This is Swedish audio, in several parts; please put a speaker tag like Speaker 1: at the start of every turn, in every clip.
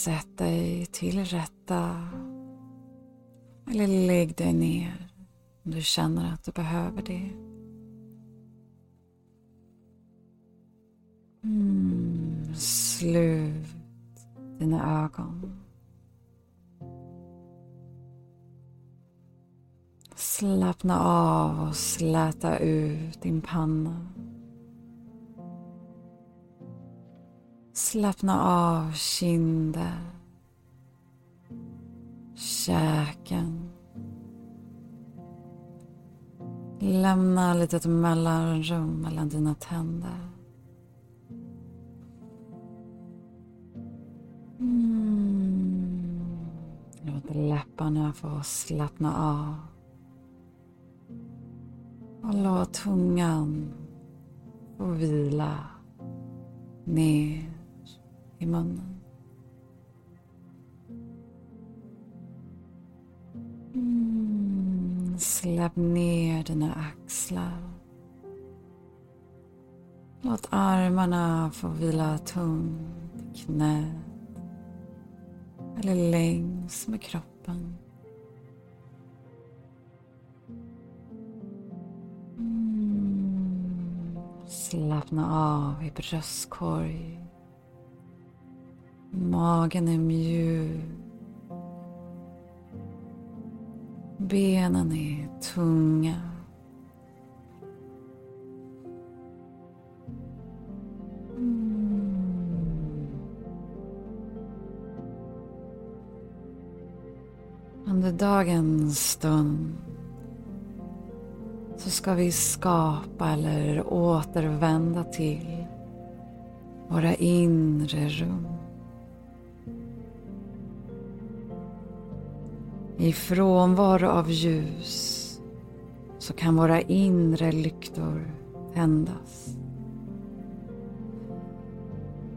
Speaker 1: Sätt dig till rätta. Eller lägg dig ner om du känner att du behöver det. Mm. Slut dina ögon. Slappna av och släta ut din panna. Slappna av kinder, käken. Lämna litet mellanrum mellan dina tänder. Mm. Låt läpparna få slappna av. Och låt tungan få vila ner i munnen. Mm, släpp ner dina axlar. Låt armarna få vila tungt i knät eller längs med kroppen. Mm, slappna av i bröstkorg Magen är mjuk. Benen är tunga. Mm. Under dagens stund så ska vi skapa eller återvända till våra inre rum. I frånvaro av ljus så kan våra inre lyktor tändas.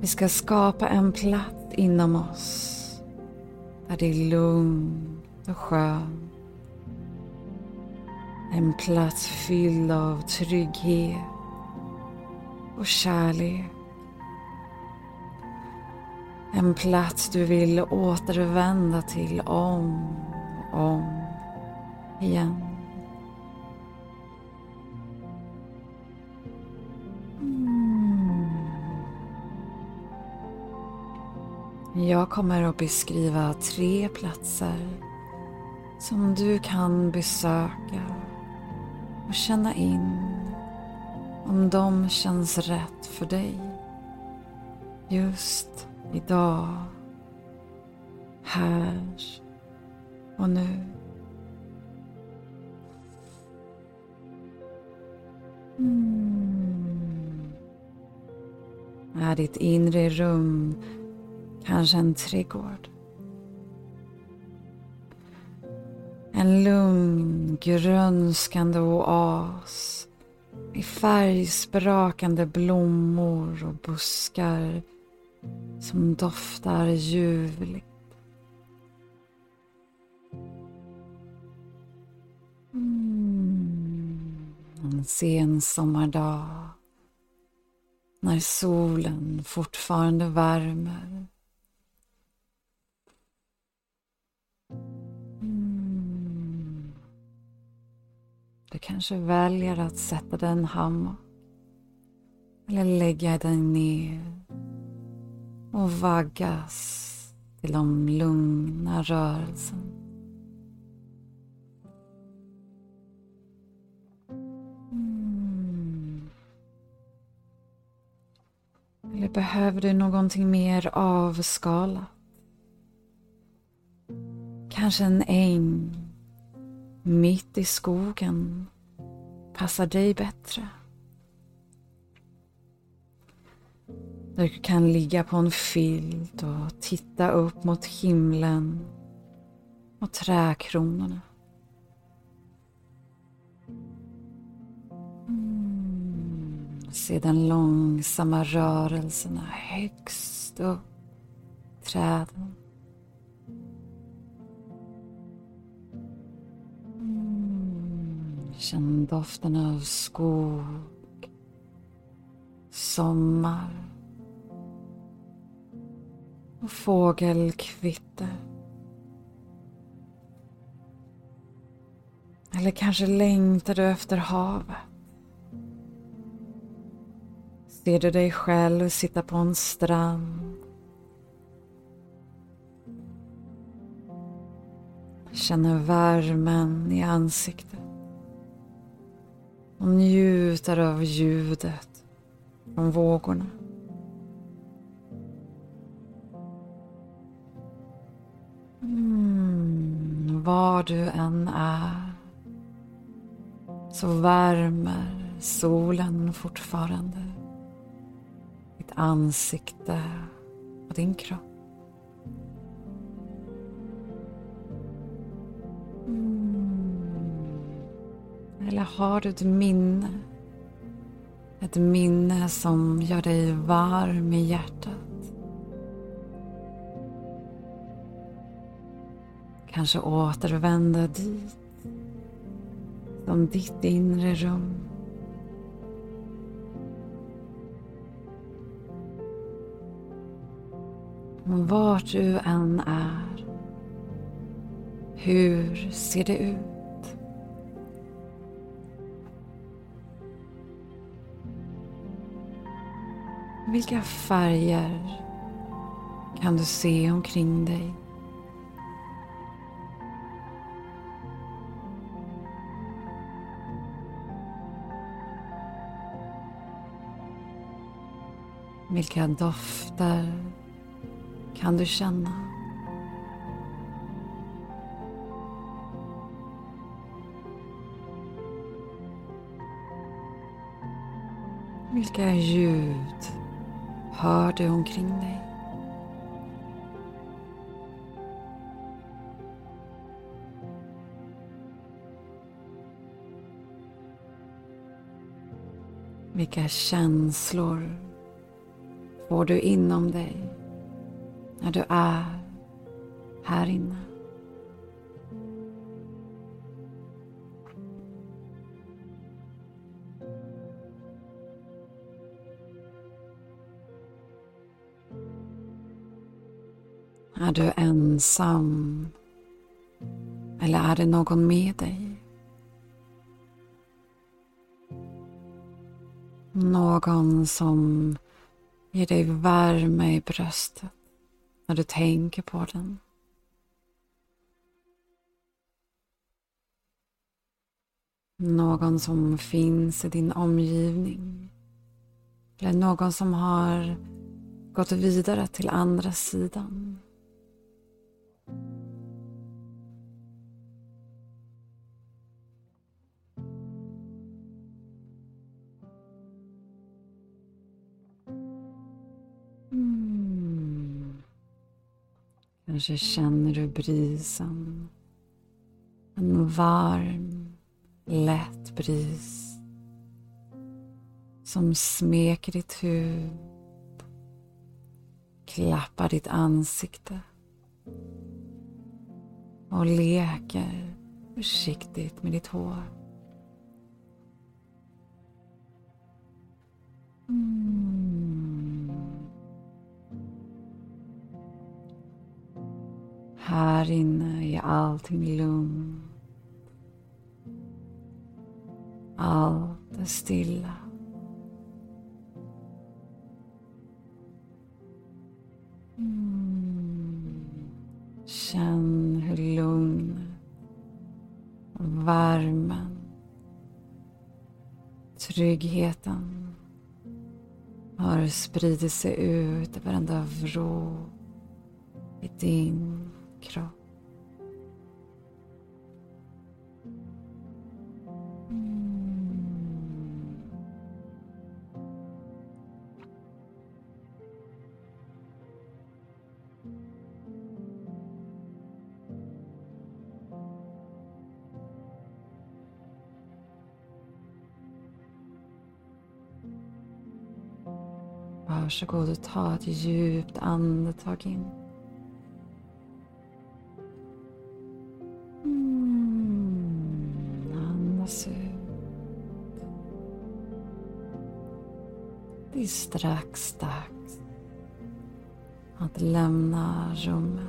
Speaker 1: Vi ska skapa en plats inom oss där det är lugnt och skönt. En plats fylld av trygghet och kärlek. En plats du vill återvända till om om igen. Mm. Jag kommer att beskriva tre platser som du kan besöka och känna in om de känns rätt för dig just idag, här och nu. Mm. Är ditt inre rum kanske en trädgård? En lugn, grönskande oas i färgsprakande blommor och buskar som doftar ljuvligt. En sen sommardag när solen fortfarande värmer. Mm. Du kanske väljer att sätta dig i en hammock eller lägga dig ner och vaggas till de lugna rörelserna. Behöver du någonting mer avskalat? Kanske en äng mitt i skogen passar dig bättre. Du kan ligga på en filt och titta upp mot himlen och trädkronorna. Se den långsamma rörelserna högst upp träden. Mm. Känn doften av skog, sommar och fågelkvitter. Eller kanske längtar du efter havet? Ser du dig själv sitta på en strand? Känner värmen i ansiktet och njuter av ljudet från vågorna. Mm, var du än är så värmer solen fortfarande ditt ansikte och din kropp. Mm. Eller har du ett minne? Ett minne som gör dig varm i hjärtat. Kanske återvända dit. Som ditt inre rum. Vart du än är. Hur ser det ut? Vilka färger kan du se omkring dig? Vilka dofter kan du känna? Vilka ljud hör du omkring dig? Vilka känslor får du inom dig när du är här inne. Är du ensam? Eller är det någon med dig? Någon som ger dig värme i bröstet när du tänker på den. Någon som finns i din omgivning. Eller någon som har gått vidare till andra sidan. Kanske känner du brisen. En varm, lätt bris som smeker ditt huvud, klappar ditt ansikte och leker försiktigt med ditt hår. Mm. Här inne är allting lugnt. Allt är stilla. Mm. Känn hur lugnet värmen, tryggheten har spridit sig ut över varenda vrå i din kropp. Varsågod och ta ett djupt andetag in. Är strax dags att lämna rummet.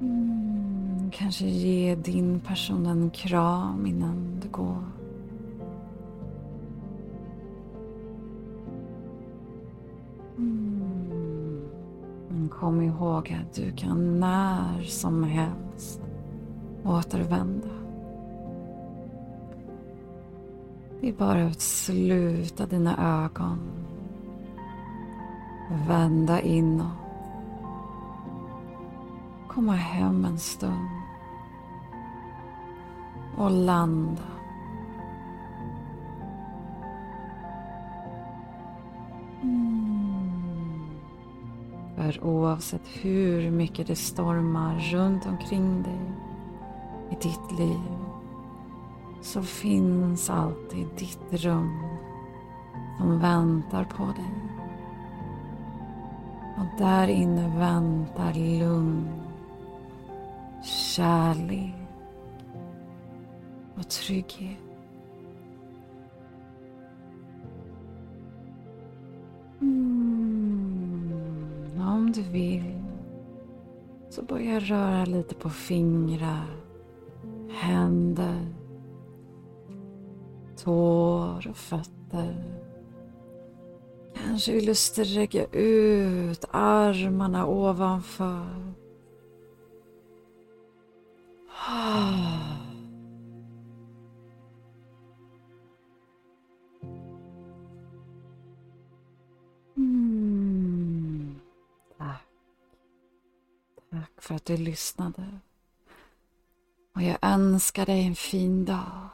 Speaker 1: Mm, kanske ge din person en kram innan du går. Mm. Men kom ihåg att du kan när som helst återvända. Det är bara att sluta dina ögon. Vända inåt. Komma hem en stund. Och landa. Mm. För oavsett hur mycket det stormar runt omkring dig i ditt liv så finns alltid ditt rum som väntar på dig. Och där inne väntar lugn, kärlek och trygghet. Mm, om du vill så börja röra lite på fingrar, händer, tår och fötter. Kanske vill du sträcka ut armarna ovanför. Mm. Tack för att du lyssnade. Och jag önskar dig en fin dag.